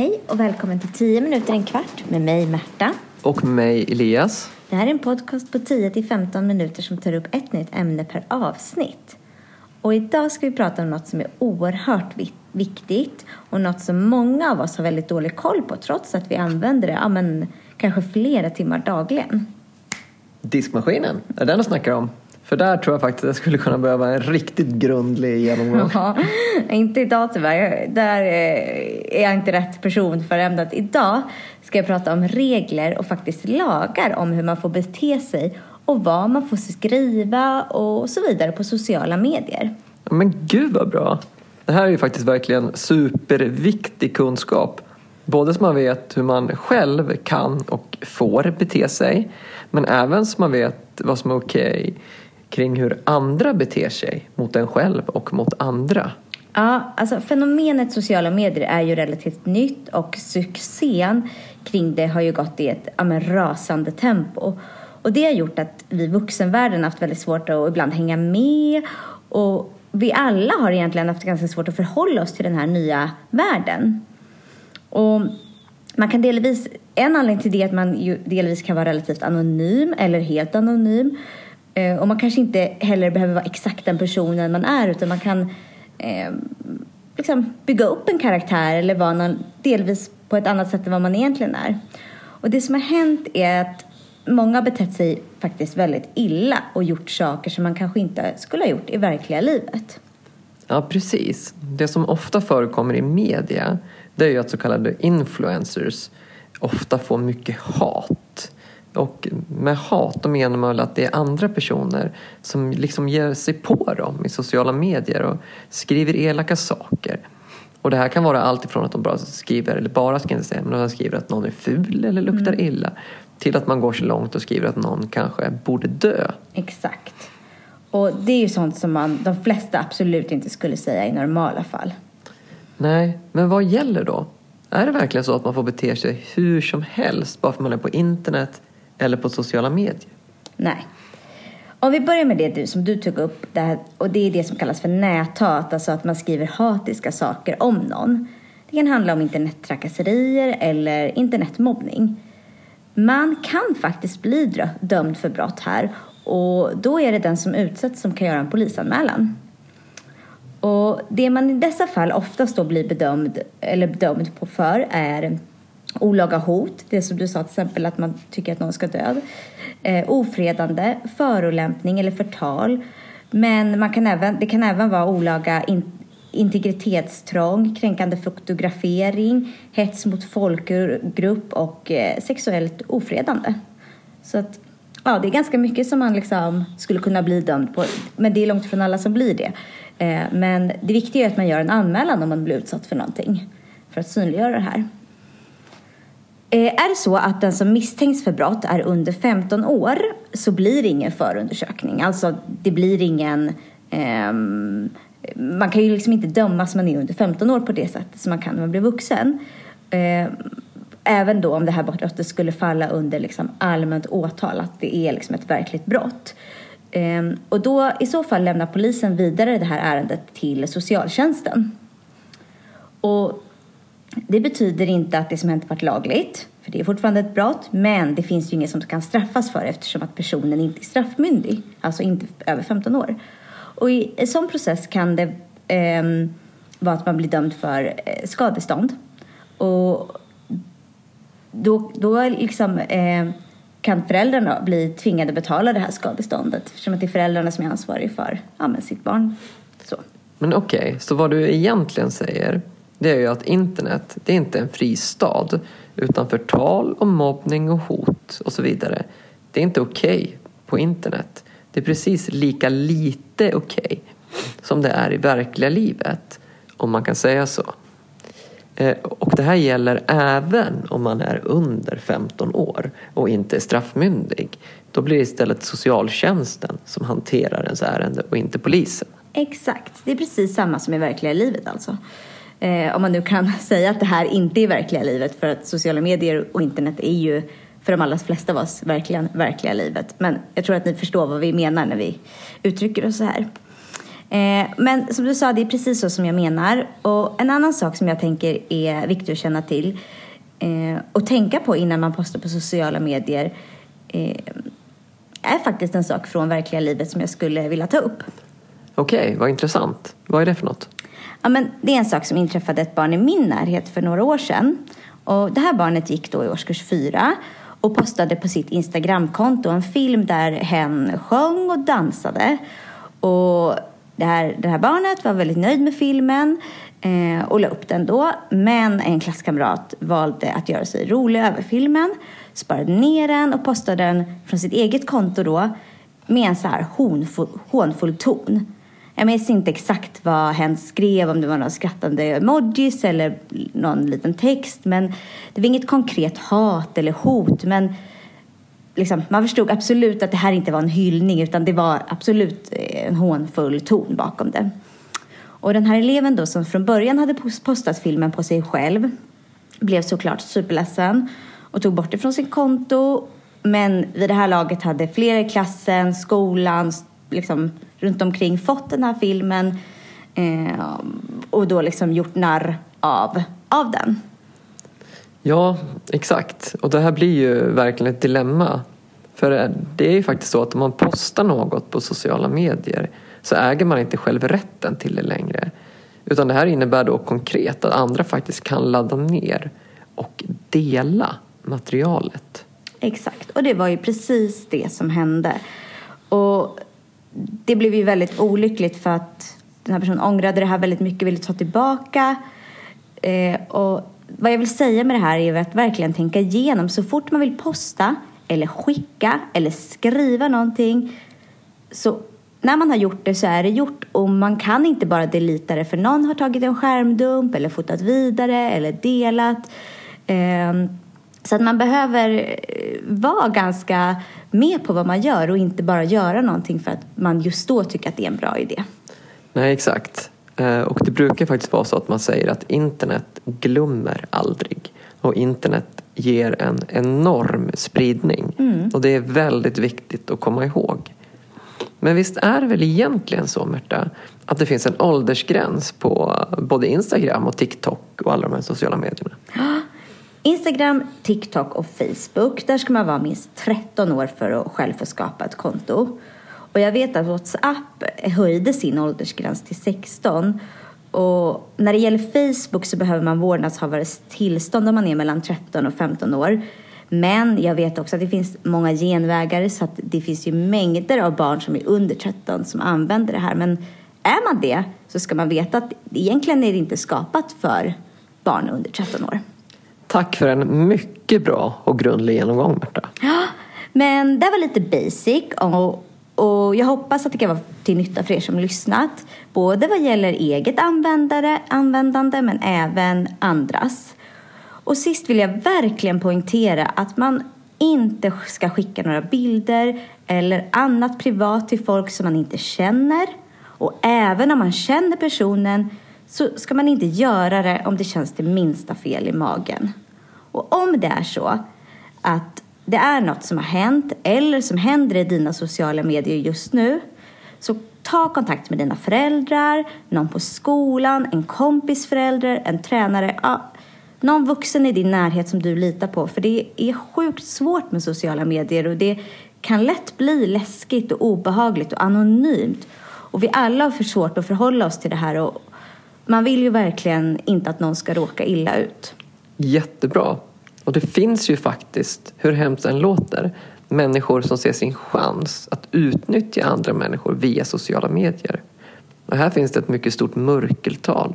Hej och välkommen till 10 minuter en kvart med mig Märta. Och mig Elias. Det här är en podcast på 10 till 15 minuter som tar upp ett nytt ämne per avsnitt. Och idag ska vi prata om något som är oerhört viktigt och något som många av oss har väldigt dålig koll på trots att vi använder det ja, men, kanske flera timmar dagligen. Diskmaskinen, är det den du snackar om? För där tror jag faktiskt att jag skulle kunna behöva en riktigt grundlig genomgång. Ja, inte idag tyvärr. Där är jag inte rätt person för ämnet. Idag ska jag prata om regler och faktiskt lagar om hur man får bete sig och vad man får skriva och så vidare på sociala medier. Men gud vad bra! Det här är ju faktiskt verkligen superviktig kunskap. Både så man vet hur man själv kan och får bete sig men även så man vet vad som är okej okay kring hur andra beter sig mot en själv och mot andra. Ja, alltså fenomenet sociala medier är ju relativt nytt och succén kring det har ju gått i ett ja, men, rasande tempo. Och det har gjort att vi vuxenvärlden haft väldigt svårt att ibland hänga med och vi alla har egentligen haft ganska svårt att förhålla oss till den här nya världen. Och man kan delvis, en anledning till det är att man ju delvis kan vara relativt anonym eller helt anonym. Eh, och man kanske inte heller behöver vara exakt den personen man är utan man kan eh, liksom bygga upp en karaktär eller vara någon, delvis på ett annat sätt än vad man egentligen är. Och det som har hänt är att många har betett sig faktiskt väldigt illa och gjort saker som man kanske inte skulle ha gjort i verkliga livet. Ja, precis. Det som ofta förekommer i media det är ju att så kallade influencers ofta får mycket hat. Och med hat menar man väl att det är andra personer som liksom ger sig på dem i sociala medier och skriver elaka saker. Och det här kan vara allt ifrån att de bara skriver, eller bara ska jag inte säga, men de skriver att någon är ful eller luktar mm. illa. Till att man går så långt och skriver att någon kanske borde dö. Exakt. Och det är ju sånt som man, de flesta absolut inte skulle säga i normala fall. Nej, men vad gäller då? Är det verkligen så att man får bete sig hur som helst bara för att man är på internet eller på sociala medier? Nej. Om vi börjar med det du, som du tog upp, det här, och det är det som kallas för näthat, alltså att man skriver hatiska saker om någon. Det kan handla om internettrakasserier eller internetmobbning. Man kan faktiskt bli dömd för brott här och då är det den som utsätts som kan göra en polisanmälan. Och det man i dessa fall oftast då blir bedömd, eller bedömd på för är olaga hot, det som du sa till exempel att man tycker att någon ska dö, eh, ofredande, förolämpning eller förtal. Men man kan även, det kan även vara olaga in, integritetstrång, kränkande fotografering, hets mot folkgrupp och eh, sexuellt ofredande. Så att, ja, det är ganska mycket som man liksom skulle kunna bli dömd på, men det är långt ifrån alla som blir det. Eh, men det viktiga är att man gör en anmälan om man blir utsatt för någonting för att synliggöra det här. Eh, är det så att den som misstänks för brott är under 15 år så blir det ingen förundersökning. Alltså det blir ingen... Eh, man kan ju liksom inte dömas man är under 15 år på det sättet som man kan när man blir vuxen. Eh, även då om det här brottet skulle falla under liksom allmänt åtal, att det är liksom ett verkligt brott. Eh, och då i så fall lämnar polisen vidare det här ärendet till socialtjänsten. Och det betyder inte att det som hänt varit lagligt, för det är fortfarande ett brott, men det finns ju inget som kan straffas för eftersom att personen inte är straffmyndig, alltså inte över 15 år. Och i en sån process kan det eh, vara att man blir dömd för eh, skadestånd. Och då, då liksom, eh, kan föräldrarna bli tvingade att betala det här skadeståndet eftersom att det är föräldrarna som är ansvariga för ja, sitt barn. Så. Men okej, okay, så vad du egentligen säger det är ju att internet, det är inte en fristad. Utan förtal och mobbning och hot och så vidare. Det är inte okej okay på internet. Det är precis lika lite okej okay som det är i verkliga livet. Om man kan säga så. Eh, och det här gäller även om man är under 15 år och inte är straffmyndig. Då blir det istället socialtjänsten som hanterar ens ärende och inte polisen. Exakt, det är precis samma som i verkliga livet alltså. Eh, om man nu kan säga att det här inte är verkliga livet för att sociala medier och internet är ju för de allra flesta av oss verkligen verkliga livet. Men jag tror att ni förstår vad vi menar när vi uttrycker oss så här. Eh, men som du sa, det är precis så som jag menar. Och en annan sak som jag tänker är viktig att känna till eh, och tänka på innan man postar på sociala medier eh, är faktiskt en sak från verkliga livet som jag skulle vilja ta upp. Okej, okay, vad intressant. Vad är det för något? Ja, men det är en sak som inträffade ett barn i min närhet för några år sedan. Och det här barnet gick då i årskurs fyra och postade på sitt Instagramkonto en film där hen sjöng och dansade. Och det här, det här barnet var väldigt nöjd med filmen eh, och la upp den då. Men en klasskamrat valde att göra sig rolig över filmen, sparade ner den och postade den från sitt eget konto då med en så här hånfull, hånfull ton. Jag minns inte exakt vad hen skrev, om det var några skrattande emojis eller någon liten text. Men det var inget konkret hat eller hot. Men liksom, man förstod absolut att det här inte var en hyllning utan det var absolut eh, en hånfull ton bakom det. Och den här eleven då som från början hade postat filmen på sig själv blev såklart superledsen och tog bort det från sitt konto. Men vid det här laget hade flera i klassen, skolan, liksom, runt omkring fått den här filmen eh, och då liksom gjort narr av, av den. Ja, exakt. Och det här blir ju verkligen ett dilemma. För det är ju faktiskt så att om man postar något på sociala medier så äger man inte själv rätten till det längre. Utan det här innebär då konkret att andra faktiskt kan ladda ner och dela materialet. Exakt, och det var ju precis det som hände. Det blev ju väldigt olyckligt för att den här personen ångrade det här väldigt mycket, ville ta tillbaka. Eh, och vad jag vill säga med det här är att verkligen tänka igenom så fort man vill posta eller skicka eller skriva någonting så när man har gjort det så är det gjort och man kan inte bara delita det för någon har tagit en skärmdump eller fotat vidare eller delat. Eh, så att man behöver eh, vara ganska med på vad man gör och inte bara göra någonting för att man just då tycker att det är en bra idé. Nej, exakt. Eh, och det brukar faktiskt vara så att man säger att internet glömmer aldrig. Och internet ger en enorm spridning. Mm. Och det är väldigt viktigt att komma ihåg. Men visst är det väl egentligen så, Märta, att det finns en åldersgräns på både Instagram och TikTok och alla de här sociala medierna? Instagram, TikTok och Facebook. Där ska man vara minst 13 år för att själv få skapa ett konto. Och jag vet att WhatsApp höjde sin åldersgräns till 16. Och när det gäller Facebook så behöver man vårdnadshavares tillstånd om man är mellan 13 och 15 år. Men jag vet också att det finns många genvägar så att det finns ju mängder av barn som är under 13 som använder det här. Men är man det så ska man veta att egentligen är det inte skapat för barn under 13 år. Tack för en mycket bra och grundlig genomgång Märta. Ja, men det var lite basic och, och jag hoppas att det kan vara till nytta för er som lyssnat. Både vad gäller eget användare, användande men även andras. Och sist vill jag verkligen poängtera att man inte ska skicka några bilder eller annat privat till folk som man inte känner. Och även om man känner personen så ska man inte göra det om det känns det minsta fel i magen. Och om det är så att det är något som har hänt eller som händer i dina sociala medier just nu så ta kontakt med dina föräldrar, någon på skolan, en kompis förälder, en tränare. Ja, någon vuxen i din närhet som du litar på. För det är sjukt svårt med sociala medier och det kan lätt bli läskigt och obehagligt och anonymt. Och vi alla har för svårt att förhålla oss till det här och man vill ju verkligen inte att någon ska råka illa ut. Jättebra. Och det finns ju faktiskt, hur hemskt än låter, människor som ser sin chans att utnyttja andra människor via sociala medier. Och här finns det ett mycket stort mörkeltal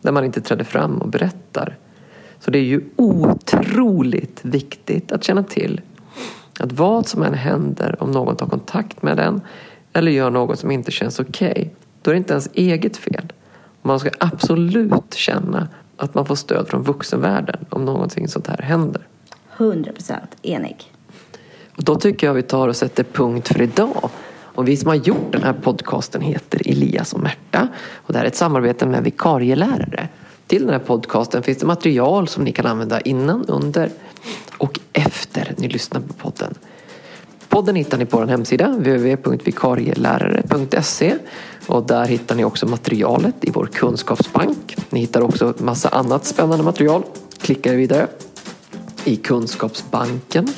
där man inte träder fram och berättar. Så det är ju otroligt viktigt att känna till att vad som än händer om någon tar kontakt med en eller gör något som inte känns okej, okay, då är det inte ens eget fel. Man ska absolut känna att man får stöd från vuxenvärlden om någonting sånt här händer. 100% enig. Och då tycker jag vi tar och sätter punkt för idag. Och vi som har gjort den här podcasten heter Elias och Märta. Och det här är ett samarbete med vikarielärare. Till den här podcasten finns det material som ni kan använda innan, under och efter ni lyssnar på podden. Podden hittar ni på vår hemsida www.vikarielärare.se och där hittar ni också materialet i vår kunskapsbank. Ni hittar också massa annat spännande material. Klicka er vidare. I kunskapsbanken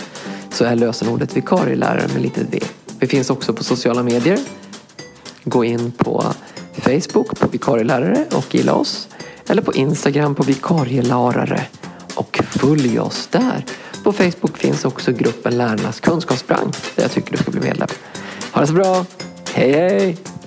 så är lösenordet vikarielärare med litet v. Vi finns också på sociala medier. Gå in på Facebook på vikarielärare och gilla oss. Eller på Instagram på vikarielärare och följ oss där. På Facebook finns också gruppen Lärarnas kunskapsbank där jag tycker du ska bli medlem. Ha det så bra! Hej hej!